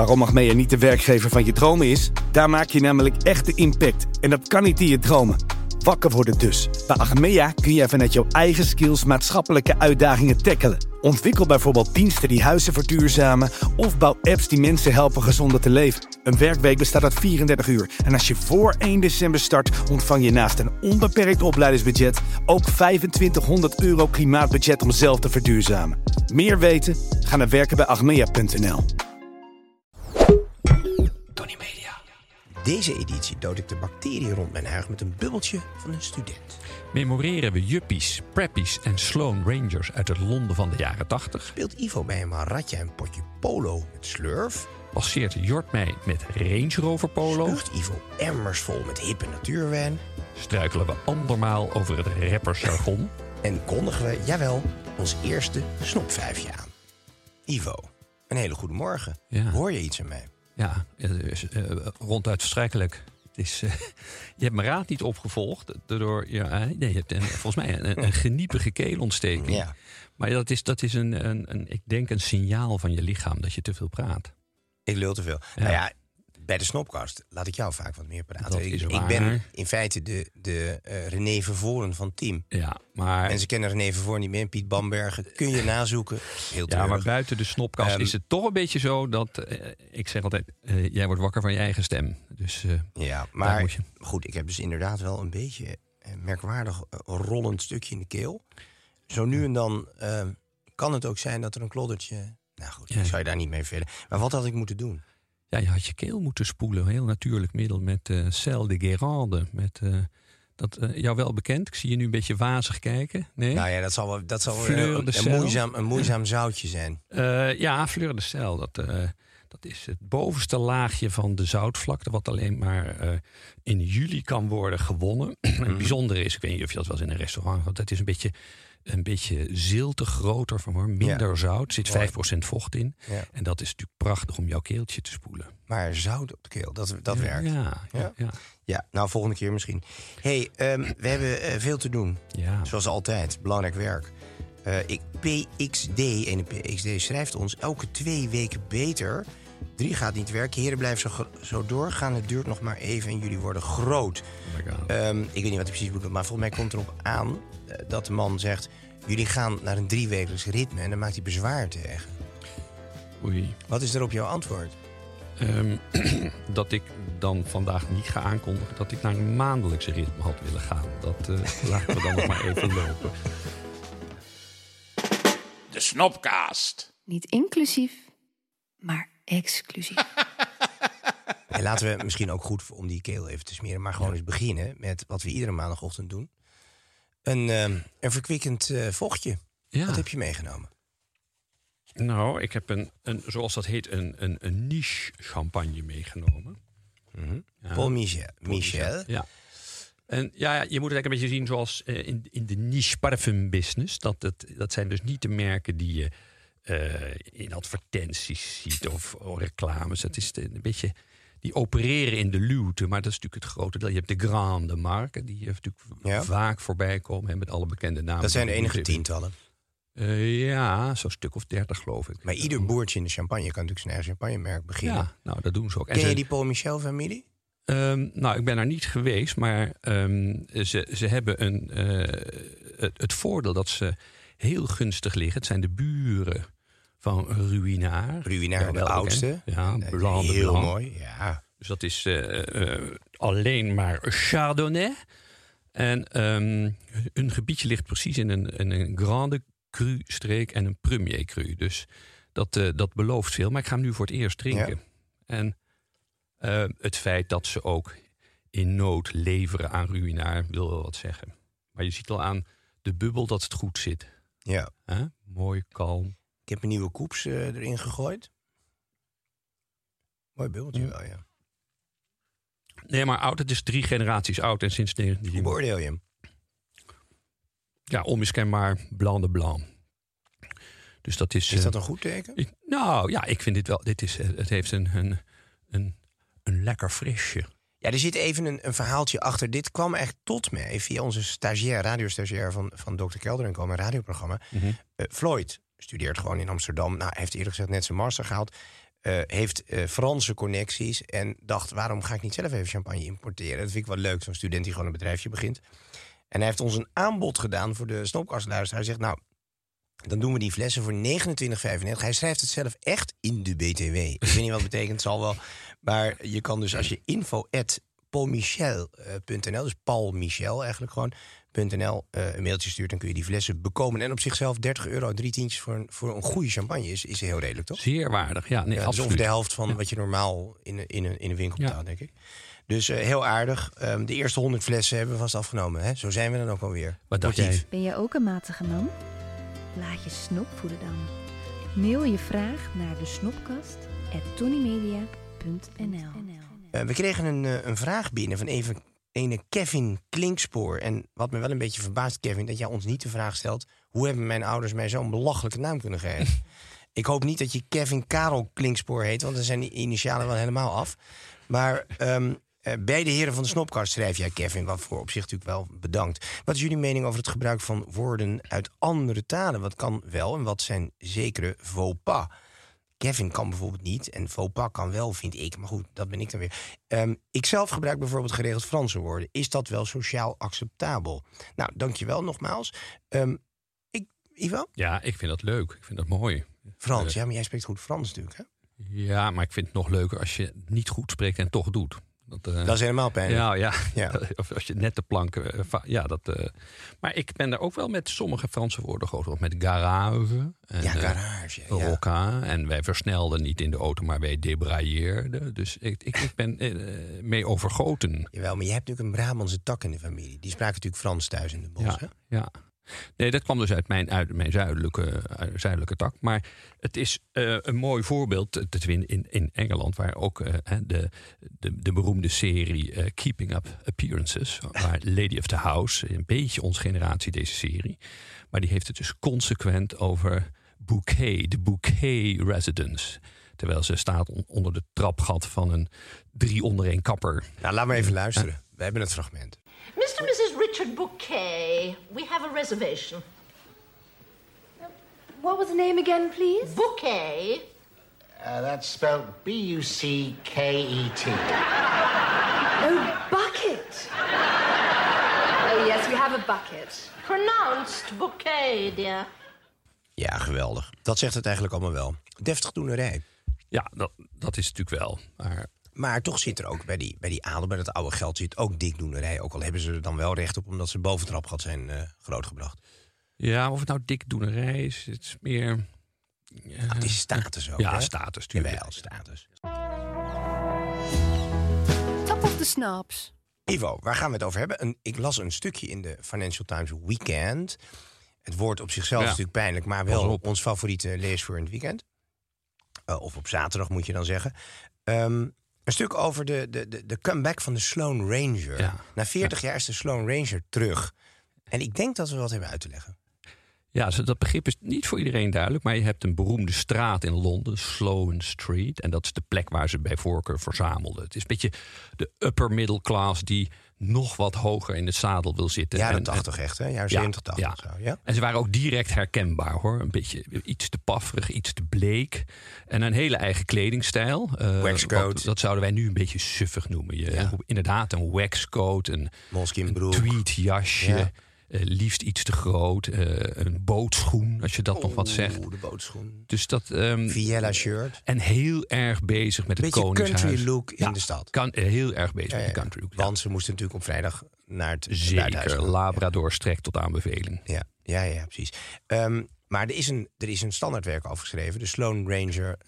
Waarom Achmea niet de werkgever van je dromen is? Daar maak je namelijk echte impact. En dat kan niet in je dromen. Wakker worden dus. Bij Achmea kun je vanuit jouw eigen skills maatschappelijke uitdagingen tackelen. Ontwikkel bijvoorbeeld diensten die huizen verduurzamen... of bouw apps die mensen helpen gezonder te leven. Een werkweek bestaat uit 34 uur. En als je voor 1 december start, ontvang je naast een onbeperkt opleidingsbudget... ook 2500 euro klimaatbudget om zelf te verduurzamen. Meer weten? Ga naar werken bij achmea.nl. Tony Media. Deze editie dood ik de bacteriën rond mijn huig met een bubbeltje van een student. Memoreren we juppies, preppies en Sloan Rangers uit het Londen van de jaren 80? Speelt Ivo bij een ratje en potje polo met slurf? Passeert Jort mij met Range Rover Polo? Spuugt Ivo emmers vol met hippe natuurwijn? Struikelen we andermaal over het rappersjargon? En kondigen we, jawel, ons eerste snopvijfje aan. Ivo, een hele goede morgen. Ja. Hoor je iets aan mij? Ja, is, eh, ronduit verschrikkelijk. Het is, eh, je hebt mijn raad niet opgevolgd. Door, ja, eh, nee, je hebt een, volgens mij een, een geniepige keelontsteking. Ja. Maar dat is, dat is een, een, een, ik denk een signaal van je lichaam dat je te veel praat. Ik lul te veel. Nou ja, bij de Snopkast laat ik jou vaak wat meer praten. Ik, ben in feite de, de eh, René Vervoren van team. Ja, maar, Mensen kennen René Vervoren niet meer. Piet Bambergen. Kun je nazoeken. Heel ja, maar buiten de snopkast Ehm, is het toch een beetje zo dat... eh, ik zeg altijd, eh, jij wordt wakker van je eigen stem. Dus Ja, maar moet je. goed, ik heb dus inderdaad wel een beetje eh, merkwaardig rollend stukje in de keel. Zo nu en dan kan het ook zijn dat er een kloddertje... Nou goed, Ja. ik zou je daar niet mee verder. Maar wat had ik moeten doen? Ja, je had je keel moeten spoelen. Een heel natuurlijk middel met eh Cel de Guérande. Met, eh, dat eh, jou wel bekend. Ik zie je nu een beetje wazig kijken. Nee? Nou ja, dat zal wel, dat zal wel een, moeizaam, een moeizaam zoutje zijn. Ja, Fleur de Sel. Dat, dat is het bovenste laagje van de zoutvlakte. Wat alleen maar in juli kan worden gewonnen. En Mhm. het bijzondere is, ik weet niet of je dat wel eens in een restaurant had. Het is een beetje, een beetje zilte groter van hoor. Minder zout. Er zit 5% vocht in. Ja. En dat is natuurlijk prachtig om jouw keeltje te spoelen. Maar zout op de keel, dat, dat ja, werkt. Ja. Ja, ja, ja. Ja, nou volgende keer misschien. hey, ehm, we hebben eh, veel te doen. Ja. Zoals altijd, belangrijk werk. Eh, ik, PXD, ene PXD schrijft ons elke twee weken beter. Drie gaat niet werken. Heren, blijf zo, zo doorgaan. Het duurt nog maar even en jullie worden groot. Oh my God. Ehm, ik weet niet wat hij precies bedoelt, maar volgens mij komt erop aan eh, dat de man zegt... jullie gaan naar een driewekelijks ritme en dan maakt hij bezwaar tegen. Oei. Wat is erop jouw antwoord? Ehm, dat ik dan vandaag niet ga aankondigen dat ik naar een maandelijkse ritme had willen gaan. Dat eh, laten we dan nog maar even lopen. De Snopcast. Niet inclusief, maar exclusief. En laten we misschien ook goed om die keel even te smeren... maar gewoon eens beginnen met wat we iedere maandagochtend doen. Een, ehm, een verkwikkend eh, vochtje. Ja. Wat heb je meegenomen? Nou, ik heb een, een zoals dat heet, een, een, een niche champagne meegenomen. Ja. Paul Michel. Michel. Ja. En ja, je moet het eigenlijk een beetje zien zoals eh, in, in de niche parfum business. Dat, het, dat zijn dus niet de merken die je in advertenties ziet of, reclames. Het is een beetje, die opereren in de luwte, maar dat is natuurlijk het grote deel. Je hebt de grande marken, die natuurlijk Ja. vaak voorbij komen hè, met alle bekende namen. Dat zijn de enige tientallen. Eh, ja, zo'n stuk of dertig geloof ik. Maar ieder boertje in de champagne kan natuurlijk zijn eigen champagnemerk beginnen. Ja, nou dat doen ze ook. En Ken je ze- die Paul Michel-familie? Ehm, nou, ik ben daar niet geweest, maar ehm, ze, ze hebben een, eh, het, het voordeel dat ze heel gunstig liggen. Het zijn de buren van Ruinaar. Ruinaar, Ja, de oudste. Ja, Blanc de Heel Blanc. mooi, ja. Dus dat is eh, eh, alleen maar Chardonnay. En ehm, een gebiedje ligt precies in een, in een Grande Cru-streek en een Premier Cru. Dus dat, eh, dat belooft veel. Maar ik ga hem nu voor het eerst drinken. En het feit dat ze ook in nood leveren aan Ruinaar wil wel wat zeggen. Maar je ziet al aan de bubbel dat het goed zit. ja. Mooi, kalm. Ik heb een nieuwe koeps eh, erin gegooid. Mooi bubbeltje wel, ja. Nee, maar oud. Het is drie generaties oud. En sinds Hoe 19... beoordeel je hem? Ja, onmiskenbaar Blanc de Blanc. Dus dat is... Is eh, dat een goed teken? ik- nou, ja, ik vind dit wel... Dit is, eh, het heeft een, een, een, een lekker frisje. Ja, er zit even een, een verhaaltje achter. Dit kwam echt tot mij via onze stagiair, radiostagiair van, van Dr. Kelder en. Mijn radioprogramma. Mhm. Eh, Floyd studeert gewoon in Amsterdam. Nou, heeft eerlijk gezegd net zijn master gehaald. Eh, heeft eh, Franse connecties. En dacht, waarom ga ik niet zelf even champagne importeren? Dat vind ik wel leuk, zo'n student die gewoon een bedrijfje begint. En hij heeft ons een aanbod gedaan voor de snopkastluisteraar. Hij zegt, nou, dan doen we die flessen voor 29,95. Hij schrijft het zelf echt in de BTW. Ik weet niet wat het betekent, het zal wel. Maar je kan dus als je info at paulmichel.nl, dus Paul Michel eigenlijk gewoon, .nl, eh, een mailtje stuurt, dan kun je die flessen bekomen. En op zichzelf 30 euro, drie tientjes voor een, voor een goede champagne is, is heel redelijk, toch? Zeer waardig. Ja, nee, Ja, absoluut. ongeveer de helft van wat je normaal in, een- in, een, in een winkel Ja. betaalt, denk ik. Dus eh, heel aardig. Ehm, de eerste 100 flessen hebben we vast afgenomen. Hè? Zo zijn we dan ook alweer. Wat dacht jij? Ben je ook een matige man? Laat je snop voeden dan. Mail je vraag naar de snopkast Eh, we kregen een, een vraag binnen van even ene Kevin Klinkspoor. En wat me wel een beetje verbaast, Kevin, dat jij ons niet de vraag stelt... hoe hebben mijn ouders mij zo'n belachelijke naam kunnen geven? Ik hoop niet dat je Kevin Karel Klinkspoor heet... want dan zijn die initialen wel helemaal af. Maar ehm eh, beide heren van de Snopkast schrijf jij, Kevin... waarvoor op zich natuurlijk wel bedankt. Wat is jullie mening over het gebruik van woorden uit andere talen? Wat kan wel en wat zijn zekere faux pas? Kevin kan bijvoorbeeld niet en faux pas kan wel, vind ik. Maar goed, dat ben ik dan weer. Ehm, ik zelf gebruik bijvoorbeeld geregeld Franse woorden. Is dat wel sociaal acceptabel? Nou, dankjewel nogmaals. Ehm, ik, Ivo? Ja, ik vind dat leuk. Ik vind dat mooi. Frans, Eh, ja, maar jij spreekt goed Frans natuurlijk. Hè? Ja, maar ik vind het nog leuker als je niet goed spreekt en toch doet. Dat, eh, Dat is helemaal pijnlijk. Ja, ja. Ja. Of als je net de planken. eh, ja, dat, eh, maar ik ben er ook wel met sommige Franse woorden groot. Met garage. En, Ja, garage. Ja. En wij versnelden niet in de auto, maar wij debrailleerden. Dus ik, ik, ik ben mee overgoten. Jawel, maar je hebt natuurlijk een Brabantse tak in de familie. Die spraken natuurlijk Frans thuis in de bos. Ja, Hè? ja. Nee, dat kwam dus uit mijn, uit mijn zuidelijke, uit zuidelijke tak. Maar het is eh, een mooi voorbeeld vinden in, in Engeland, waar ook eh, de, de, de beroemde serie eh, Keeping Up Appearances, waar Lady of the House, een beetje onze generatie deze serie, maar die heeft het dus consequent over bouquet, de bouquet residence. Terwijl ze staat on- onder de trapgat van een drie onder één kapper. Nou, laat maar even luisteren. We hebben het fragment. Mr. and Mrs. Richard Bouquet, we have a reservation. What was the name again, please? Bouquet? Uh, that's spelled B U C K E T. Oh, bucket. oh, yes, we have a bucket. Pronounced bouquet, dear. Ja, geweldig. Dat zegt het eigenlijk allemaal wel. Deftig doenerij. Ja, dat, dat is natuurlijk wel. Maar Maar toch zit er ook bij die, bij die adel, bij dat oude geld, zit ook dikdoenerij. Ook al hebben ze er dan wel recht op, omdat ze boven trapgat zijn eh, grootgebracht. Ja, of het nou dikdoenerij is, het is meer... Nou, het is status ook. Ja, hè? status, tuurlijk. Jawel, status. Top of the snaps. Ivo, waar gaan we het over hebben? Een, ik las een stukje in de Financial Times Weekend. Het woord op zichzelf Ja. is natuurlijk pijnlijk, maar wel op. ons favoriete leesvoer in het weekend. Eh, of op zaterdag moet je dan zeggen. Ehm, een stuk over de, de, de, de comeback van de Sloan Ranger. Ja. Na 40 jaar is de Sloan Ranger terug. En ik denk dat we wat hebben uit te leggen. Ja, dat begrip is niet voor iedereen duidelijk. Maar je hebt een beroemde straat in Londen, Sloane Street. En dat is de plek waar ze bij voorkeur verzamelden. Het is een beetje de upper middle class die nog wat hoger in het zadel wil zitten. Jaren En- 80 echt, hè? Jaren Ja, 70, 80 ja. zo. Ja? En ze waren ook direct herkenbaar hoor. Een beetje iets te pafferig, iets te bleek. En een hele eigen kledingstijl. Eh, Waxcoat. Dat zouden wij nu een beetje suffig noemen. Je, Ja. Inderdaad, een waxcoat, een, een broek. Eh, liefst iets te groot. eh, een bootschoen, als je dat nog wat zegt. De bootschoen. Dus dat. ehm, Viella shirt. en heel erg bezig met het Beetje koningshuis. country look in de stad. Kan, eh, heel erg bezig Ja, met de country look. Want ze moesten natuurlijk op vrijdag naar het Zeker. Labrador strekt tot aanbeveling. Ja, ja, ja, precies. Ehm, maar er is, een, er is een standaardwerk over geschreven. De Sloan Ranger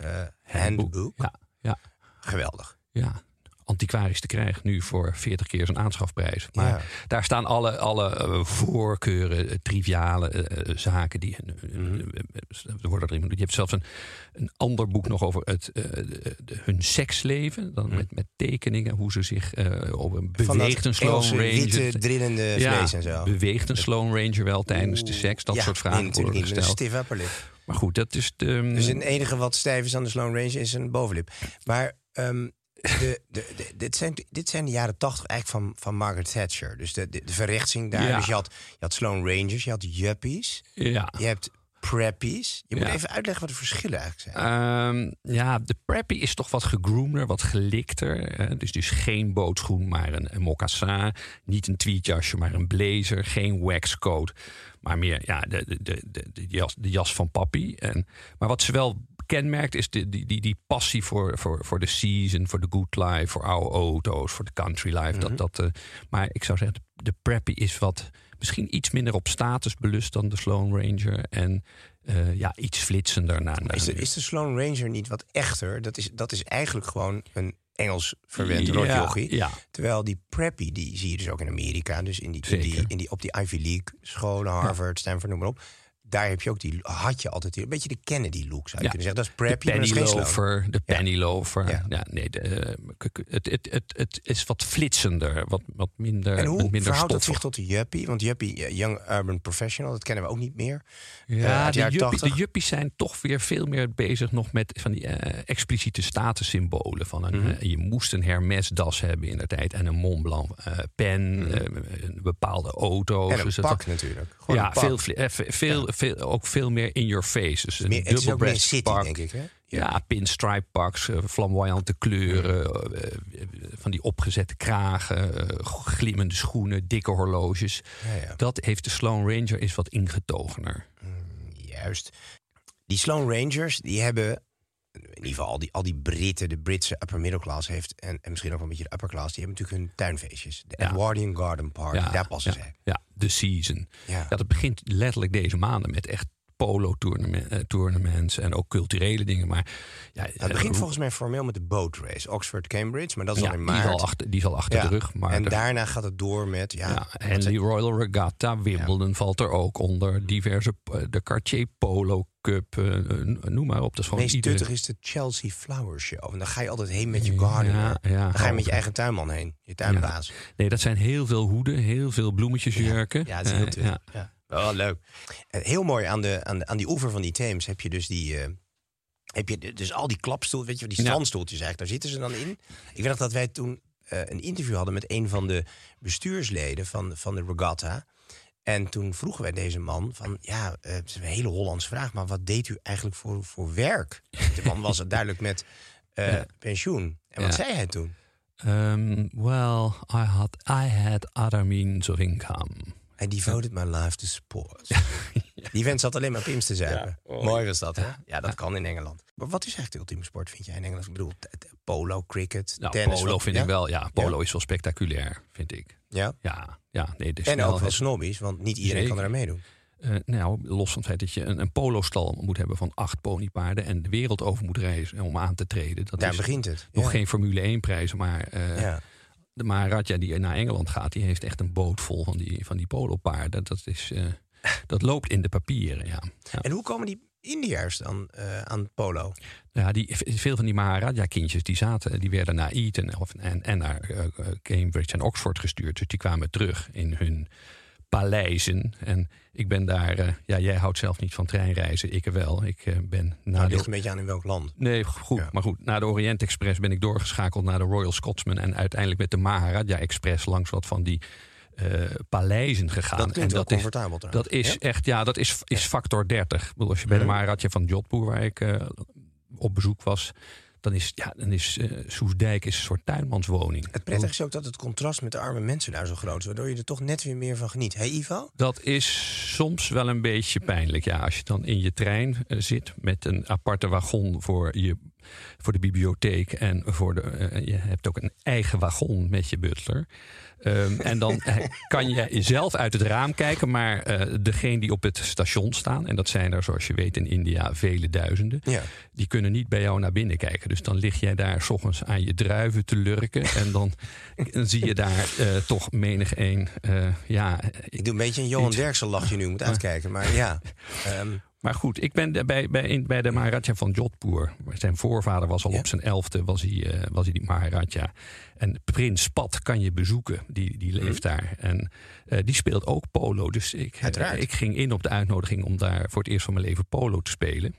Handbook. Ja, ja, Geweldig. ja. Antiquarisch te krijgen nu voor 40 keer zijn aanschafprijs. Maar Ja. daar staan alle, alle eh, voorkeuren, eh, triviale eh, zaken. Die, Mhm. er worden erin. Je hebt zelfs een, een ander boek nog over het, de- hun seksleven. Dan met, met tekeningen, hoe ze zich op een Mhm. Beweegt een Sloan Ranger. witte, drillende vlees en zo. Beweegt een Sloan Ranger wel tijdens de seks? Dat ja, soort vragen natuurlijk worden gesteld. Maar goed, dat is de. Dus het enige wat stijf is aan de Sloan Ranger is een bovenlip. Maar ehm, de, de, de- dit, zijn, dit zijn de jaren tachtig eigenlijk van, van Margaret Thatcher. Dus de, de, de verrechtsing daar. Ja. Dus je had, je had Sloan Rangers, je had Yuppies, ja. je hebt Preppies. Je moet Ja. even uitleggen wat de verschillen eigenlijk zijn. Ehm, ja, de preppy is toch wat gegroomder, wat gelikter. hè. dus, dus geen bootschoen, maar een, een mocassin. Niet een tweetjasje, maar een blazer. Geen waxcoat, maar meer ja, de, de, de, de, de jas, de jas van papi. En, maar wat ze wel kenmerkt is de, die, die, die passie voor, voor, voor de season, voor de good life, voor oude auto's, voor de country life. dat, dat, eh, maar ik zou zeggen, de, de preppy is wat misschien iets minder op status belust dan de Sloan Ranger. En eh, ja, iets flitsender. naar Maar is, de, is de Sloan Ranger niet wat echter? Dat is, dat is eigenlijk gewoon een Engels verwend rotjochie. ja. Terwijl die preppy, die zie je dus ook in Amerika. Dus in die, in die, in die, op die Ivy League scholen, Harvard, Stanford, noem maar op. Daar heb je ook die, had je altijd die, een beetje de Kennedy look, zou je Ja. kunnen zeggen. Dat is De preppy, dat penny de penny loafer. Ja. Ja. nee, de, eh, het, het, het, het is wat flitsender, wat, wat minder, En hoe minder verhoudt dat zich tot de Yuppie? Want Yuppie, Young Urban Professional, dat kennen we ook niet meer. Ja, uit de, jaren juppie, 80. de juppies zijn toch weer veel meer bezig nog met van die eh, expliciete statussymbolen. Van een, Mhm. je moest een Hermes-das hebben in de tijd en een Mont Blanc eh, pen, eh, een bepaalde auto. Mhm. En een Dus dat- pak natuurlijk. Gewoon ja, veel, fli- eh, ve- veel, veel, ook veel meer in your face. Dus een Meer, het is ook meer city, pak. denk ik. Hè? Ja, pinstripe eh, flamboyante kleuren, eh, eh, van die opgezette kragen, glimmende schoenen, dikke horloges. Ja, ja. Dat heeft de Sloan Ranger is wat ingetogener. Juist. Die Sloan Rangers, die hebben... In ieder geval al die, al die Britten, de Britse upper middle class heeft... En, en misschien ook wel een beetje de upper class... die hebben natuurlijk hun tuinfeestjes. De Ja. Edwardian Garden Party, daar passen ja, zij. Ja, de season. Ja. Ja. dat begint letterlijk deze maanden met echt polo tournament, eh, en ook culturele dingen. Maar ja, Nou, het begint volgens mij formeel met de boat race. Oxford-Cambridge, maar dat is ja, al in die, is maart. al achter, die is al achter Ja. de rug. Maar en er- daarna gaat het door met... Ja, Henley zeg- Royal Regatta, Wimbledon valt er ook onder. Diverse, eh, de Cartier Polo Cup, eh, eh, noem maar op. Dat is Het gewoon meest iedere- tuttig is de Chelsea Flower Show. En dan ga je altijd heen met je gardener. Ja, ja, dan ga je met je eigen tuinman heen. Je tuinbaas. Nee, dat zijn heel veel hoeden, heel veel bloemetjesjurken. Ja, het is heel Eh. Oh, leuk. Eh, Heel mooi aan, de, aan, de, aan die oever van die Theems heb je dus die... eh, heb je de- dus al die klapstoel, weet je, die strandstoeltjes eigenlijk, daar zitten ze dan in. Ik weet dat wij toen eh, een interview hadden met een van de bestuursleden van, van de regatta. En toen vroegen wij deze man van, ja, het is een hele Hollandse vraag, maar wat deed u eigenlijk voor, voor werk? De man was het duidelijk met Ja. pensioen. En wat Ja. zei hij toen? Um, well, I had, I had other means of income. I devoted my life to sport. Die vent zat alleen maar pims te zuipen. Mooi was dat, hè? Ja, dat kan in Engeland. Maar wat is eigenlijk de ultieme sport, vind jij in Engeland? Ik bedoel, polo, cricket, Nou, tennis. polo vind ik wel, ja, polo is wel spectaculair, vind ik. Ja. Ja, ja nee, de En ook wel snobbies, want niet iedereen kan er meedoen. Eh, nou, los van het feit dat je een, een polostal moet hebben van acht ponypaarden en de wereld over moet reizen om aan te treden. Dat Daar is begint het. nog Ja. geen Formule 1 prijzen, maar eh, Ja. De Maharaja die naar Engeland gaat, die heeft echt een boot vol van die, van die polopaarden. Dat, is, eh, dat loopt in de papieren, ja. ja. En hoe komen die Indiërs dan eh, aan polo? Ja, die, veel van die Maharaja-kindjes die zaten, die werden naar Eton of, en, en naar eh, Cambridge en Oxford gestuurd. Dus die kwamen terug in hun paleizen. En ik ben daar, eh, ja, jij houdt zelf niet van treinreizen, ik wel. Ik eh, ben na Nou, de, ligt een beetje aan in welk land. Nee, goed. Ja. Maar goed, na de Orient Express ben ik doorgeschakeld naar de Royal Scotsman. En uiteindelijk met de Maharaja Express langs wat van die eh, paleizen gegaan. Dat en dat is, dat is Ja? echt, ja, dat is, is factor 30. Ik bedoel, als je bij de Mhm. Maharaja van Jodhpur, waar ik op bezoek was, dan is, ja, dan is eh, Soesdijk is een soort tuinmanswoning. Het prettige is ook dat het contrast met de arme mensen daar zo groot is. Waardoor je er toch net weer meer van geniet. Hé hey, Ivo? Dat is soms wel een beetje pijnlijk. Ja, als je dan in je trein eh, zit met een aparte wagon voor, je, voor de bibliotheek. En voor de, eh, je hebt ook een eigen wagon met je butler. Ehm, en dan eh, kan je zelf uit het raam kijken, maar eh degene die op het station staan, en dat zijn er zoals je weet in India vele duizenden, Ja. die kunnen niet bij jou naar binnen kijken. Dus dan lig jij daar s ochtends aan je druiven te lurken en dan, dan zie je daar toch menig een. ja, Ik doe een beetje een Johan Derksen lachje nu, moet uitkijken. Maar ja, ehm, Maar goed, ik ben bij, bij, bij de Maharaja van Jodhpur. Zijn voorvader was al Ja? op zijn elfde, was hij, eh, was hij die Maharaja. En prins Pat kan je bezoeken, die, die leeft daar. En eh, die speelt ook polo. Dus ik, eh, ik ging in op de uitnodiging om daar voor het eerst van mijn leven polo te spelen.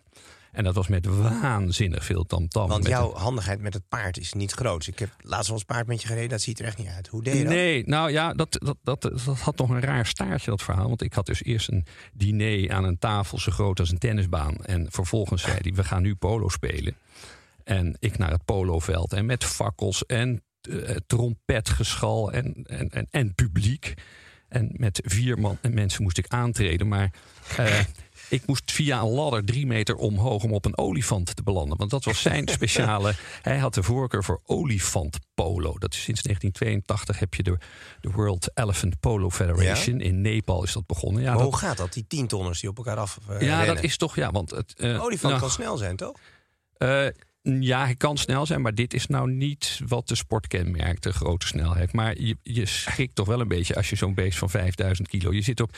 En dat was met waanzinnig veel tamtam. want Met jouw handigheid met het paard is niet groot. Ik heb laatst wel eens paard met je gereden, dat ziet er echt niet uit. Hoe deed je dat? Nee, nou ja, dat, dat, dat, dat had nog een raar staartje, dat verhaal. Want ik had dus eerst een diner aan een tafel zo groot als een tennisbaan. En vervolgens zei hij, we gaan nu polo spelen. En ik naar het poloveld. En met fakkels en eh, trompetgeschal en, en, en, en publiek. En met vier man, mensen moest ik aantreden. Maar eh, ik moest via een ladder drie meter omhoog om op een olifant te belanden. Want dat was zijn speciale. Hij had de voorkeur voor olifantpolo. Dat is sinds 1982 heb je de, de World Elephant Polo Federation. In Nepal is dat begonnen. Ja, Maar dat, hoe gaat dat, die tientonners die op elkaar af eh, ja rennen? dat is toch. Ja, want het, eh, Olifant nou, kan snel zijn, toch? eh, ja, hij kan snel zijn, maar dit is nou niet wat de sport kenmerkt, de grote snelheid. Maar je, je schrikt toch wel een beetje als je zo'n beest van 5000 kilo. Je zit op,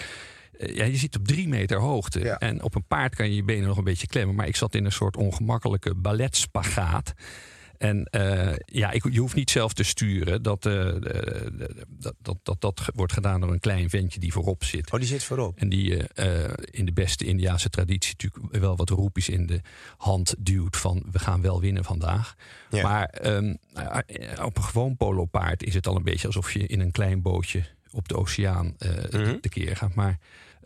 ja, je zit op drie meter hoogte. Ja. En op een paard kan je je benen nog een beetje klemmen. Maar ik zat in een soort ongemakkelijke balletspagaat. En eh, ja, ik, je hoeft niet zelf te sturen. Dat, eh, dat, dat, dat, dat wordt gedaan door een klein ventje die voorop zit. Oh, die zit voorop. En die eh, eh, in de beste Indiaanse traditie natuurlijk wel wat roepjes in de hand duwt van we gaan wel winnen vandaag. Ja. Maar ehm, eh, op een gewoon polopaard is het al een beetje alsof je in een klein bootje op de oceaan eh Mhm. tekeer gaat. Maar eh,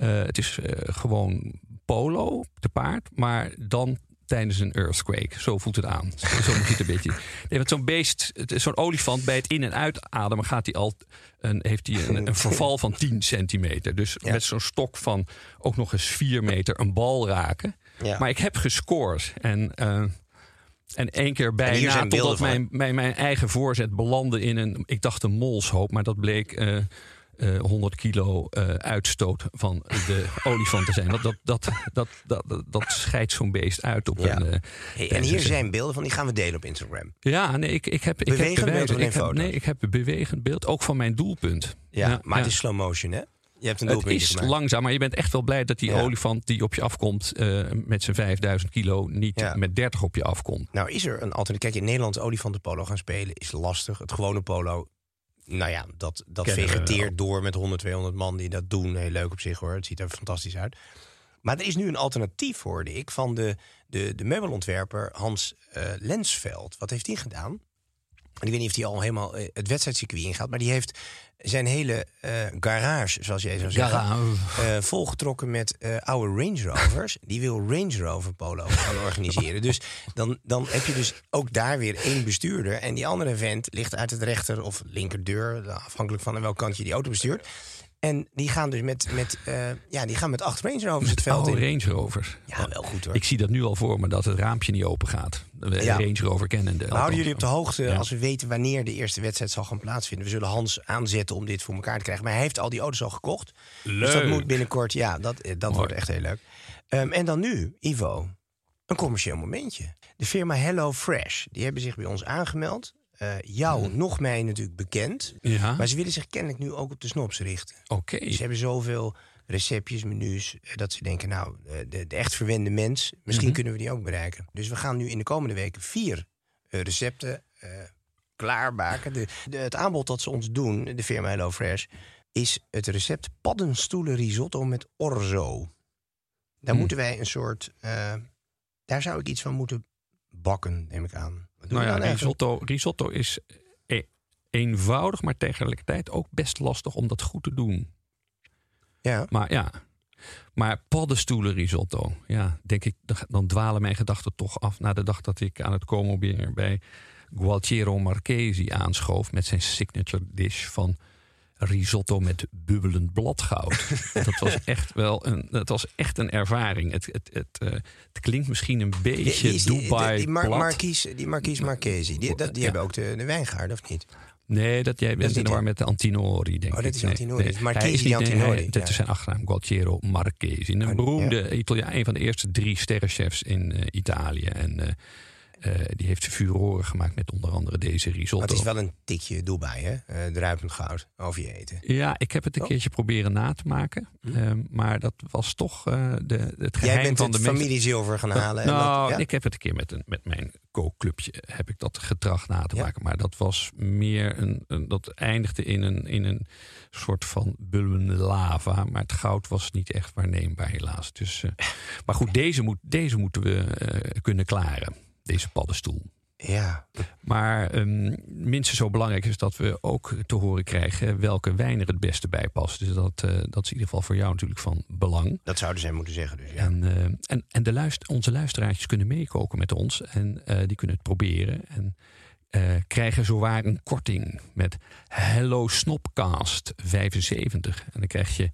het is eh, gewoon polo te paard, maar dan tijdens een earthquake. Zo voelt het aan. Zo moet je het een beetje. Nee, want zo'n beest, zo'n olifant, bij het in- en uitademen gaat hij al een, heeft hij een, een verval van 10 centimeter. Dus Ja. met zo'n stok van ook nog eens 4 meter een bal raken. Ja. Maar ik heb gescoord. En, eh, en één keer bijna, totdat mijn, mijn, mijn eigen voorzet belandde in een, ik dacht een molshoop, maar dat bleek eh, eh, 100 kilo eh, uitstoot van de olifant te zijn. Dat, dat, dat, dat, dat, dat, scheidt zo'n beest uit op Ja. een... eh, Hey, en hier zijn beelden van, die gaan we delen op Instagram. ja, nee, ik, ik heb, ik heb beeld Ik heb, nee, ik heb een bewegend beeld, ook van mijn doelpunt. Ja, maar het is slow motion, hè? Je hebt een Het is gemaakt. langzaam, maar je bent echt wel blij dat die Ja. olifant die op je afkomt eh, met zijn 5000 kilo niet Ja. met 30 op je afkomt. Nou, is er een alternatief? Kijk, in Nederland olifantenpolo gaan spelen is lastig. Het gewone polo, nou ja, dat, dat vegeteert door met 100, 200 man die dat doen. Heel leuk op zich hoor, het ziet er fantastisch uit. Maar er is nu een alternatief, hoorde ik, van de, de, de meubelontwerper Hans eh, Lensveld. Wat heeft hij gedaan? En ik weet niet of hij al helemaal eh, het wedstrijdcircuit ingaat, maar die heeft zijn hele eh, garage, zoals jij zou zeggen, eh, volgetrokken met oude Range Rovers. Die wil Range Rover polo gaan organiseren. Dus dan, dan heb je dus ook daar weer één bestuurder. En die andere vent ligt uit het rechter of linkerdeur, afhankelijk van aan welk kant je die auto bestuurt. En die gaan dus met, met, eh, ja, die gaan met acht Range Rovers het veld Oh, in. Range Rovers. Ja, wel goed hoor. Ik zie dat nu al voor me dat het raampje niet open gaat. De Ja. Range Rover kennende. We houden jullie op de hoogte Ja. als we weten wanneer de eerste wedstrijd zal gaan plaatsvinden. We zullen Hans aanzetten om dit voor elkaar te krijgen. Maar hij heeft al die auto's al gekocht. Dus dat Leuk. moet binnenkort, ja, dat, eh, dat Mooi. wordt echt heel leuk. Ehm, en dan nu, Ivo, een commercieel momentje. De firma Hello Fresh, die hebben zich bij ons aangemeld. Eh, jou, nog mij natuurlijk bekend. Ja, Maar ze willen zich kennelijk nu ook op de snops richten. oké. Ze hebben zoveel receptjes, menus, eh, dat ze denken, nou, eh, de, de echt verwende mens, misschien Mhm. kunnen we die ook bereiken. Dus we gaan nu in de komende weken vier recepten eh, klaarmaken. De, de- het aanbod dat ze ons doen, de firma HelloFresh, is het recept paddenstoelen risotto met orzo. Daar Mm. moeten wij een soort, daar zou ik iets van moeten bakken, neem ik aan. Nou ja, risotto, risotto is e- eenvoudig, maar tegelijkertijd ook best lastig om dat goed te doen. Ja. Maar ja, Maar paddenstoelen risotto, ja, denk ik, dan- dwalen mijn gedachten toch af naar de dag dat ik aan het Como weer bij Gualtiero Marchesi aanschoof met zijn signature dish van risotto met bubbelend bladgoud. dat was echt wel een, dat was echt een ervaring. Het, het, het, eh, het klinkt misschien een Die- beetje die die- Dubai die, Mar-. Marquise, die Marquise Marchesi, die, dat, die Ja. hebben ook de, de wijngaard, of niet? Nee, dat jij bent in de war met de Antinori, denk Oh, ik. dat is Nee, Antinori. nee. Het is Marchesi Hij is di niet- nee, Antinori, Dat ja. is zijn achternaam, Gualtiero Marchesi. Een Oh, beroemde Italiaan, een van de eerste drie sterrenchefs in eh, Italië. En eh, eh, die heeft furoren gemaakt met onder andere deze Maar risotto. het is wel een tikje Dubai, hè? Eh, druipend goud over je eten. Ja, ik heb het een Oh. keertje proberen na te maken. Ehm, maar dat was toch eh, de, het geheim Jij bent van het de familie zilver gaan halen. en nou, dat, ja? ik heb het een keer met, een, met mijn kookclubje heb ik dat getracht na te Ja. maken. Maar dat was meer een, een- dat eindigde in een, in een soort van bulwende lava. Maar het goud was niet echt waarneembaar helaas. Dus, maar goed, deze, moet, deze moeten we kunnen klaren. Deze paddenstoel. ja. Maar ehm, minstens zo belangrijk is dat we ook te horen krijgen welke wijn er het beste bij past. Dus dat, eh, dat is in ieder geval voor jou natuurlijk van belang. dat zouden zij moeten zeggen. Dus, ja. En, eh, en, en de luister, onze luisteraartjes kunnen meekoken met ons. En eh, die kunnen het proberen. En krijgen zowaar een korting met Hello Snopcast 75. En dan krijg je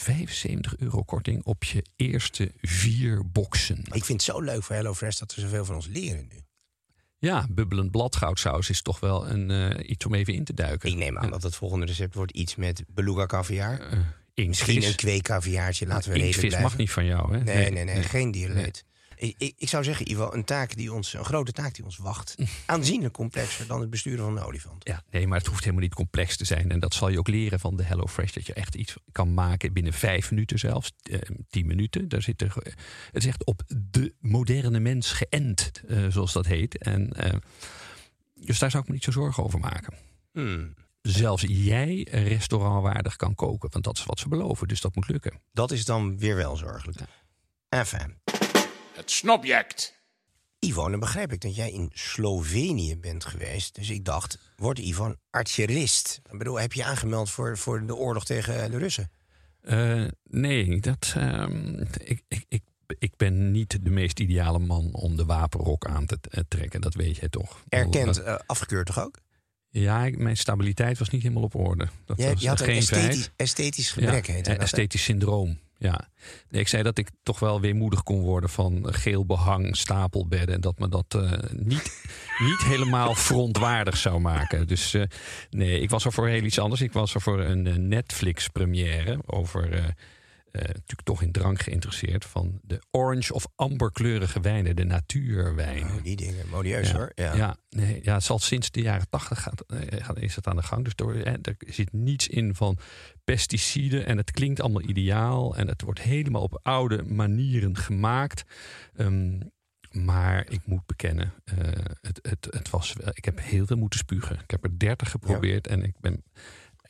75 euro korting op je eerste vier boxen. Ik vind het zo leuk voor HelloFresh dat ze zoveel van ons leren nu. Ja, bubbelend bladgoudsaus is toch wel een, eh, iets om even in te duiken. Ik neem aan dat het volgende recept wordt iets met beluga caviar. Eh, Misschien een kweekcaviaartje, laten we Inktvis blijven. mag niet van jou, hè? Nee, nee, nee, geen dierleed. Ik, ik, zou zeggen, Ivo, een, taak die ons, een grote taak die ons wacht. Aanzienlijk complexer dan het besturen van een olifant. Ja, nee, maar het hoeft helemaal niet complex te zijn. En dat zal je ook leren van de HelloFresh. Dat je echt iets kan maken binnen vijf minuten zelfs. eh, tien minuten. Daar zit er, het is echt op de moderne mens geënt, eh, zoals dat heet. En, eh, dus daar zou ik me niet zo zorgen over maken. Hmm, Zelfs jij restaurantwaardig kan koken. Want dat is wat ze beloven. Dus dat moet lukken. dat is dan weer wel zorgelijk. Enfin. Het snobject. Ivo, dan begrijp ik dat jij in Slovenië bent geweest. Dus ik dacht, wordt Ivo een artillerist? Ik bedoel, heb je aangemeld voor, voor de oorlog tegen de Russen? Eh, nee, dat, ehm, ik, ik, ik, ik ben niet de meest ideale man om de wapenrok aan te eh, trekken. Dat weet jij toch? Erkend, eh, afgekeurd toch ook? Ja, ik- mijn stabiliteit was niet helemaal op orde. Dat Je, was je had een geen esthetisch, esthetisch gebrek, ja, heet dat. Esthetisch syndroom, ja. Ik zei dat ik toch wel weemoedig kon worden van geel behang, stapelbedden. En dat me dat eh, niet, niet helemaal frontwaardig zou maken. Dus eh, nee, ik was er voor heel iets anders. Ik was er voor een eh, Netflix-première over... eh, natuurlijk toch in drank geïnteresseerd van de orange of amberkleurige wijnen, de natuurwijnen. Oh, die dingen, modieus Ja, hoor. Ja. ja. nee, ja, het zal sinds de jaren tachtig gaat, eh, gaat- is het aan de gang. Dus er, hè, er zit niets in van pesticiden en het klinkt allemaal ideaal en het wordt helemaal op oude manieren gemaakt. Ehm, maar ik moet bekennen, eh, het, het, het was, ik heb heel veel moeten spugen. Ik heb er dertig geprobeerd en ik ben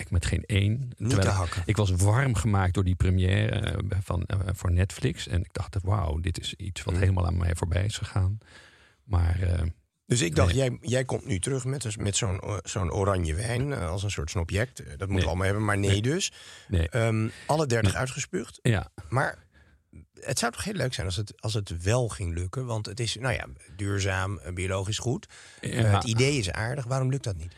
ik met geen één. Terwijl ik- was warm gemaakt door die première eh, van, eh, voor Netflix. En ik dacht, wauw, dit is iets wat Mm. helemaal aan mij voorbij is gegaan. Maar eh, Dus ik dacht, Nee. jij, jij komt nu terug met, met zo'n zo'n oranje wijn als een soort snobject. Dat moeten Nee. we allemaal hebben, maar nee, Nee. dus. Ehm, alle dertig uitgespuugd. ja. Maar het zou toch heel leuk zijn als het, als het wel ging lukken. Want het is, nou ja, duurzaam, biologisch goed. Ja. het idee is aardig. Waarom lukt dat niet?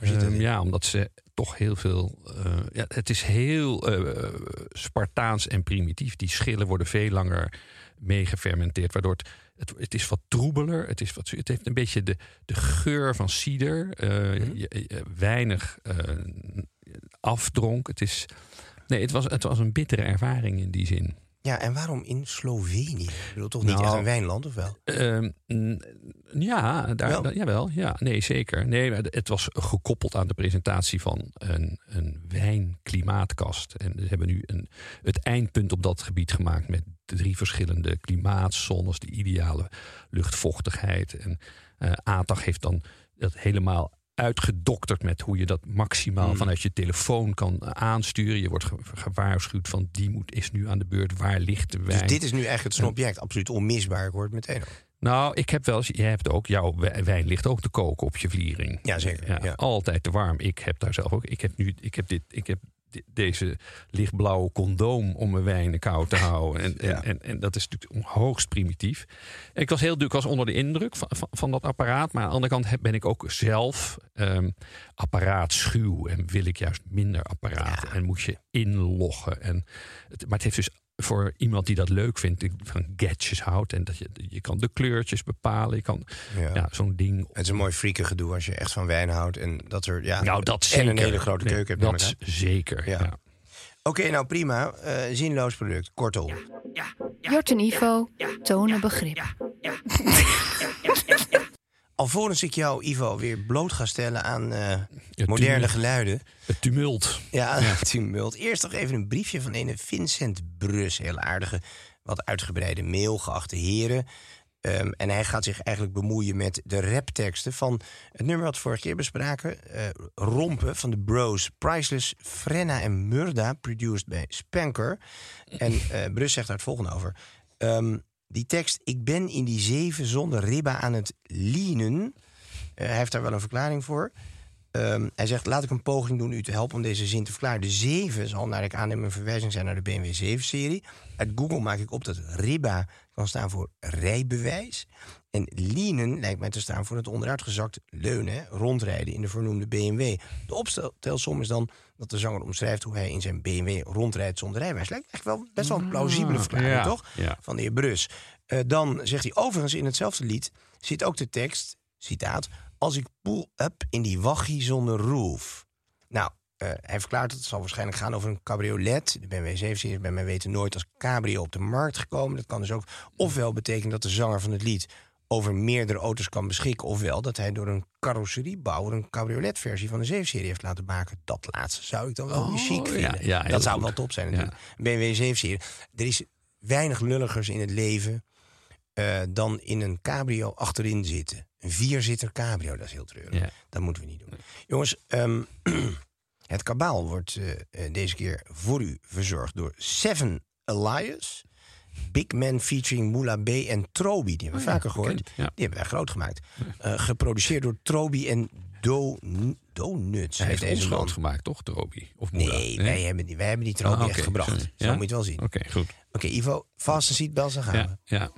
Ehm, ja, omdat ze toch heel veel. eh, ja, het is heel eh, Spartaans en primitief. Die schillen worden veel langer meegefermenteerd, waardoor het, het, het is wat troebeler. Het, is wat, het heeft een beetje de, de geur van cider. eh, Mhm. je- je- weinig afdronk. Het, is, nee, het, was, het was een bittere ervaring in die zin. Ja, en waarom in Slovenië? Ik bedoel, toch niet Nou, echt een wijnland, of wel? Ehm, ja, daar, Wel? jawel. Ja, nee, zeker. Nee, het was gekoppeld aan de presentatie van een, een wijnklimaatkast. En ze hebben nu een, het eindpunt op dat gebied gemaakt met drie verschillende klimaatzones, de ideale luchtvochtigheid. En ATAG heeft dan dat helemaal uitgedokterd met hoe je dat maximaal Hmm. vanuit je telefoon kan aansturen. Je wordt ge- gewaarschuwd van die moet, is nu aan de beurt. Waar ligt de wijn? Dus dit is nu eigenlijk het snobject. Absoluut onmisbaar, ik hoor het meteen. Nou, ik heb wel eens, jij hebt ook, jouw wij- wijn ligt ook te koken op je vliering. Ja, zeker, ja. Altijd te warm. Ik heb daar zelf ook. Ik heb nu, ik heb dit, ik heb de- deze lichtblauwe condoom om mijn wijnen koud te houden. En, en, en, en dat is natuurlijk hoogst primitief. En ik was heel ik was onder de indruk van, van, van dat apparaat. Maar aan de andere kant heb- ben ik ook zelf ehm apparaatschuw. En wil ik juist minder apparaten. En moet je inloggen. En het, maar het heeft dus voor iemand die dat leuk vindt, die van gadgets houdt. En dat je, je kan de kleurtjes bepalen. Je kan Ja. ja. zo'n ding Het is een mooi freaken gedoe als je echt van wijn houdt. En dat er, ja, Nou, dat en zeker. een hele grote Nee, keuken hebt. dat zeker. Ja. Ja. Oké, nou prima. Eh, zinloos product. Kortom. Jort en Ivo tonen begrip. Alvorens ik jou, Ivo, weer bloot ga stellen aan eh, moderne tumult. geluiden. Het tumult. Ja, tumult. Eerst nog even een briefje van een Vincent Brus. Heel aardige, wat uitgebreide mail, geachte heren. Ehm, en hij gaat zich eigenlijk bemoeien met de rapteksten van het nummer wat we vorige keer bespraken. eh, Rompen van de Bros. Priceless, Frenna en Murda, produced bij Spanker. En eh Brus zegt daar het volgende over. Ehm, die tekst, ik ben in die zeven zonder ribba aan het lienen. Eh, hij heeft daar wel een verklaring voor. Ehm, hij zegt, laat ik een poging doen u te helpen om deze zin te verklaren. De 7 zal naar ik aanneem een verwijzing zijn naar de BMW 7-serie. Uit Google maak ik op dat RIBA kan staan voor rijbewijs. En leanen lijkt mij te staan voor het onderuitgezakt leunen, rondrijden in de vernoemde BMW. De opstelsom is dan dat de zanger omschrijft hoe hij in zijn BMW rondrijdt zonder rijbewijs. Lijkt eigenlijk wel best wel een plausibele verklaring, ja, toch? ja. Van de heer Brus. Eh, dan zegt hij overigens in hetzelfde lied zit ook de tekst, citaat, als ik pull up in die waggie zonder roof. Nou, eh, hij verklaart dat het zal waarschijnlijk gaan over een cabriolet. De BMW 7 is bij mijn weten nooit als cabrio op de markt gekomen. Dat kan dus ook ofwel betekenen dat de zanger van het lied over meerdere auto's kan beschikken... ofwel dat hij door een carrosseriebouwer een cabrioletversie van de 7-serie heeft laten maken. Dat laatste zou ik dan wel Oh, chic vinden. ja, dat zou goed. wel top zijn natuurlijk. BMW 7-serie. Er is weinig lulligers in het leven eh, dan in een cabrio achterin zitten. Een vierzitter cabrio, dat is heel treurig. Dat moeten we niet doen. Jongens, ehm, het kabaal wordt eh, eh, deze keer voor u verzorgd door Seven Elias. Big Man featuring Moula B en Trobi. Die hebben we Oh ja, vaker gehoord. bekend, ja. Die hebben wij groot gemaakt. Eh, geproduceerd door Trobi en Do Donuts. Hij heeft deze groot gemaakt, toch, Trobi? Of Moela? Nee, wij hebben die, wij hebben die Trobi Ah, echt gebracht. sorry. Zo Ja? moet je het wel zien. Oké, goed. Oké, Ivo, vast een seatbelt, dan gaan we. Ja, ja.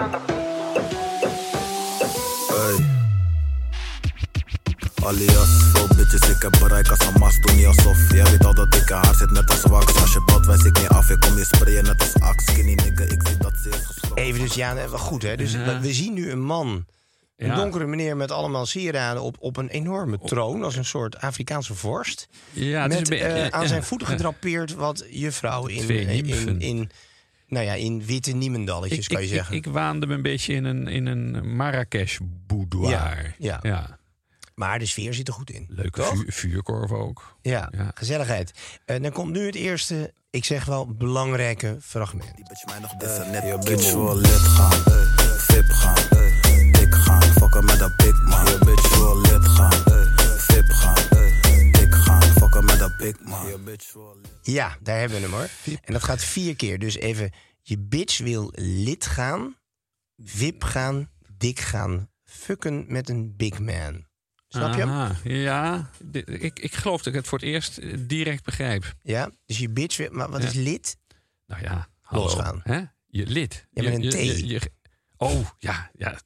Hey. Alias, veel bitches, ik heb bereik als een mas, doe niet alsof Jij weet al dat ik haar zit net als wax Als je belt, wijs ik niet af, ik kom je sprayen net als ax Skinny nigga, ik zie dat ze is Even dus, ja, wel goed hè. Dus Ja. we zien nu een man, een Ja. donkere meneer met allemaal sieraden op, op een enorme troon, als een soort Afrikaanse vorst. Ja, het is met beetje- eh, aan zijn voeten gedrapeerd wat juffrouwen in, eh, in, nymfen. in, nou ja, in witte niemendalletjes, Ik, kan je ik, zeggen. ik, ik waande me een beetje in een, in een Marrakesh-boudoir. Ja, ja. Maar de sfeer zit er goed in. Leuke vuur, vuurkorf ook. Ja, Ja. gezelligheid. En dan komt nu het eerste, ik zeg wel, belangrijke fragment. Die bitch mij nog net Je bitch wil lid gaan, vip gaan Dik gaan, fokken met dat big man Je bitch wil lid gaan, vip gaan Dik gaan, fokken met dat big man Je bitch wil lid Ja, daar hebben we hem hoor. En dat gaat vier keer. Dus even, je bitch wil lid gaan, vip gaan, dik gaan, fucken met een big man. Snap je hem? Ja, ik, ik geloof dat ik het voor het eerst eh, direct begrijp. Ja, dus je bitch maar wat Ja. is lid? Nou ja, hallo, Losgaan. Hè? Je lid. Ja, Je- met een T. je- je- oh, ja, ja.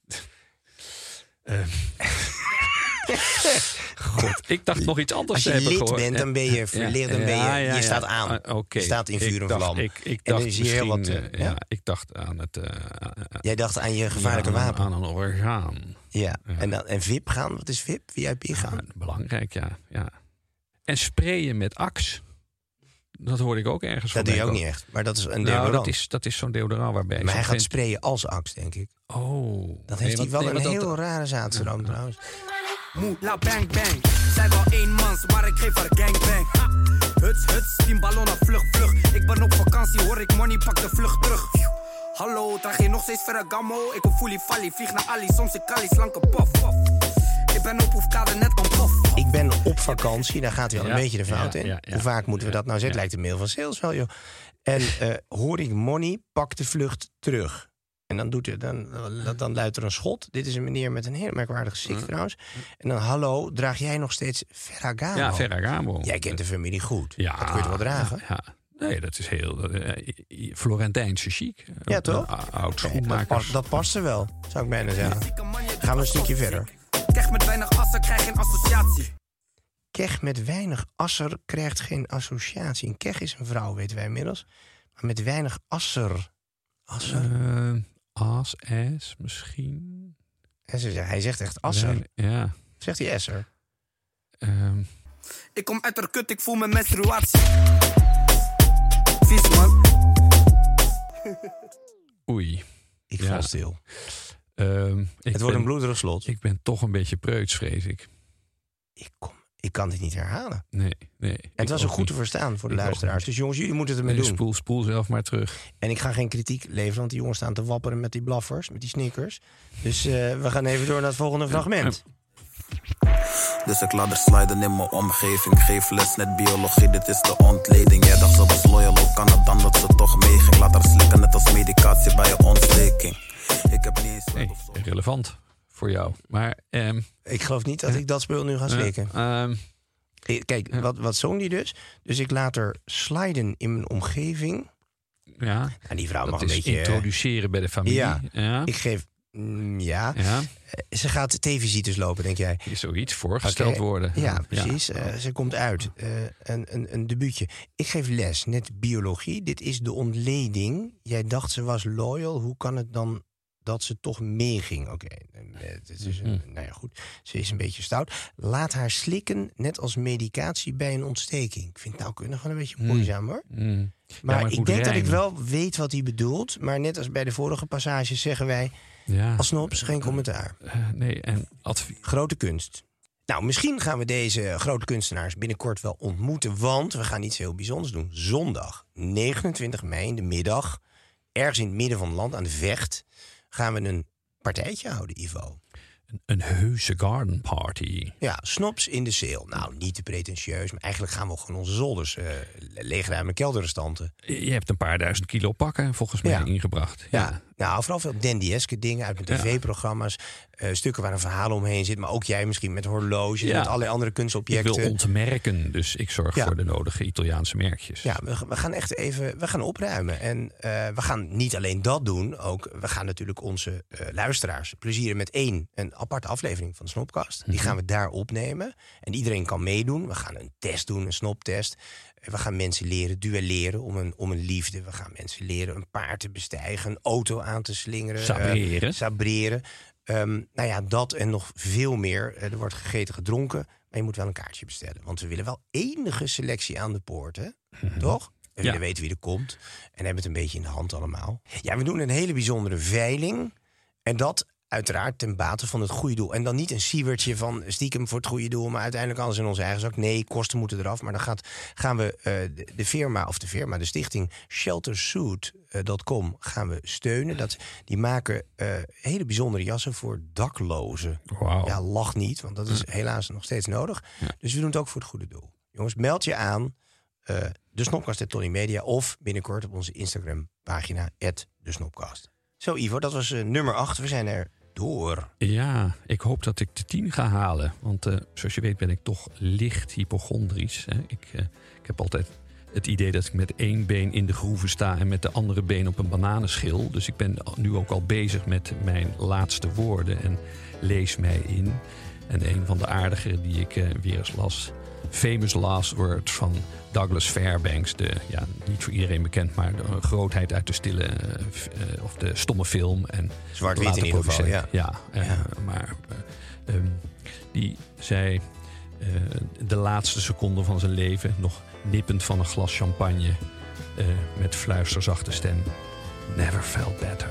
Ehm. God, ik dacht nog iets anders Als je te lid gehoord. bent, dan ben je dan ben je- Ja, ja, je ja. staat aan. Ah. Je staat in vuur en vlam. Ik, ik En dacht heel wat, eh, eh, ja, ja. ik dacht aan het... eh, Jij dacht aan je gevaarlijke ja, aan- wapen. Aan een orgaan. Ja. En, dan, en VIP gaan, wat is VIP? VIP gaan? Ja, belangrijk, ja, ja. En sprayen met Axe. Dat hoorde ik ook ergens dat doe je ook niet echt. Maar dat is een Nou, deodorant. dat is, dat is zo'n deodorant waarbij... maar hij gaat sprayen als ax, denk ik. Oh. Dat Nee, heeft hij wel nee, een want dat- heel rare zaadstroom trouwens. Moe, la bang bang. Zij wel één mans, maar ik geef haar gangbang. Ha. Huts, huts, tien ballonnen, vlug, vlug. Ik ben op vakantie, hoor ik money, pak de vlucht terug. Hallo, draag je nog steeds Ferragamo? Ik hoor fully falli, vlieg naar Ali, soms ik Kali, slanke pof, pof. Ik ben op hoefkade net een pof. Ik ben op vakantie, daar gaat hij Ja, een beetje de fout ja, in. ja, ja. Hoe vaak moeten we dat nou zeggen? Ja. Lijkt de mail van sales wel, joh. En eh, hoor ik money, pak de vlucht terug. En dan, doet hij, dan, dan, dan luidt er een schot. Dit is een meneer met een heel merkwaardig gezicht trouwens. En dan, hallo, draag jij nog steeds Ferragamo? Ja, Ferragamo. Jij kent de familie goed. Ja, Dat kun je wel dragen. Ja, Nee, dat is heel uh, Florentijnse chic. Ja, toch? Uh, oud dat, schoenmakers. past, dat past er wel, zou ik bijna zeggen. Gaan we een stukje verder. Keg met weinig asser krijgt geen associatie. Keg met weinig asser krijgt geen associatie. Een keg is een vrouw, weten wij inmiddels. Maar met weinig asser. Asser? Uh, as, es, misschien. Hij zegt echt asser. Nee, ja. Zegt hij esser? Um. Ik kom uit de kut, ik voel mijn menstruatie. Vies man. Oei. Ik ja. val stil. Um, het wordt een bloederig slot. Ik ben toch een beetje preuts, vrees ik. Ik, kom, ik kan dit niet herhalen. Nee, nee. Het was een goed te verstaan voor de luisteraars. Dus jongens, jullie moeten het ermee nee, doen. Spoel, spoel zelf maar terug. En ik ga geen kritiek leveren, want die jongens staan te wapperen met die blaffers, met die sneakers. Dus uh, we gaan even door naar het volgende fragment. Dus ik laat er sliden in mijn omgeving. Geef les net biologie, dit is de ontleding. Jij dacht ze was loyal, hoe kan het dan dat ze toch meeging? Laat haar slikken net als medicatie bij je ontsteking. Ik heb niet eens... Nee, relevant voor jou. Maar um, ik geloof niet dat ik dat speel nu ga slikken. Uh, um, Kijk, wat, wat zong die dus? Dus ik laat er sliden in mijn omgeving. Ja, en die vrouw dat mag een beetje... introduceren bij de familie. Ja, ja. ik geef... Mm, ja. ja. Ze gaat TV-visites lopen, denk jij? Is zoiets voorgesteld okay. worden. Ja, precies. Ja. Uh, ze komt uit. Uh, een, een, een debuutje. Ik geef les, net biologie. Dit is de ontleding. Jij dacht ze was loyal. Hoe kan het dan dat ze toch meeging? Oké, okay. mm -hmm. nou ja, goed. Ze is een beetje stout. Laat haar slikken, net als medicatie bij een ontsteking. Ik vind het nou kunnen gewoon een beetje moeizaam, hoor. Mm. Maar, ja, maar ik denk rijmen. dat ik wel weet wat hij bedoelt. Maar net als bij de vorige passages zeggen wij... Ja. Als snops geen commentaar. Uh, nee, en advies. Grote kunst. Nou, misschien gaan we deze grote kunstenaars binnenkort wel ontmoeten. Want we gaan iets heel bijzonders doen. Zondag, 29 mei in de middag. Ergens in het midden van het land, aan de vecht. Gaan we een partijtje houden, Ivo. Een, een heuse garden party. Ja, snops in de sale. Nou, niet te pretentieus, maar eigenlijk gaan we gewoon onze zolders uh, leegruimen, kelderrestanten. Je hebt een paar duizend kilo pakken volgens mij ja. ingebracht. Ja. ja. nou, vooral veel dandieske dingen uit mijn tv-programma's. Uh, stukken waar een verhaal omheen zit. Maar ook jij misschien met horloges, ja. met allerlei andere kunstobjecten. Ik wil ontmerken, dus ik zorg voor de nodige Italiaanse merkjes. Ja, we, we, gaan echt even we gaan opruimen. En uh, we gaan niet alleen dat doen, ook we gaan natuurlijk onze uh, luisteraars plezieren met één, een aparte aflevering van de Snopcast. Die gaan we daar opnemen. En iedereen kan meedoen. We gaan een test doen, een snoptest. We gaan mensen leren duelleren om een, om een liefde. We gaan mensen leren een paard te bestijgen, een auto aan te slingeren. Sabreren. Uh, sabreren. Um, nou ja, dat en nog veel meer. Uh, er wordt gegeten, gedronken. Maar je moet wel een kaartje bestellen. Want we willen wel enige selectie aan de poort, hè? Mm -hmm. Toch? We ja. willen weten wie er komt. En hebben het een beetje in de hand allemaal. Ja, we doen een hele bijzondere veiling. En dat uiteraard ten bate van het goede doel. En dan niet een siewertje van stiekem voor het goede doel... maar uiteindelijk alles in onze eigen zak. Nee, kosten moeten eraf. Maar dan gaat, gaan we uh, de, de, firma, of de firma, de stichting sheltersuit.com gaan we steunen. Dat, die maken uh, hele bijzondere jassen voor daklozen. Wow. Ja, lach niet, want dat is helaas nog steeds nodig. Ja. Dus we doen het ook voor het goede doel. Jongens, meld je aan. Uh, de Snopcast Tony Media of binnenkort op onze Instagram pagina de Snopcast. Zo Ivo, dat was uh, nummer 8. We zijn er door. Ja, ik hoop dat ik de 10 ga halen. Want uh, zoals je weet ben ik toch licht hypochondrisch. Hè? Ik, uh, ik heb altijd het idee dat ik met één been in de groeven sta... en met de andere been op een bananenschil. Dus ik ben nu ook al bezig met mijn laatste woorden en lees mij in. En een van de aardigere die ik uh, weer eens las... Famous Last Words van Douglas Fairbanks. De, ja, niet voor iedereen bekend, maar de grootheid uit de stille uh, of de stomme film. En Zwart-wit in ieder geval, ja. Ja, uh, ja. maar uh, um, die zei de laatste seconde van zijn leven, nog nippend van een glas champagne, met fluisterzachte stem. Never felt better.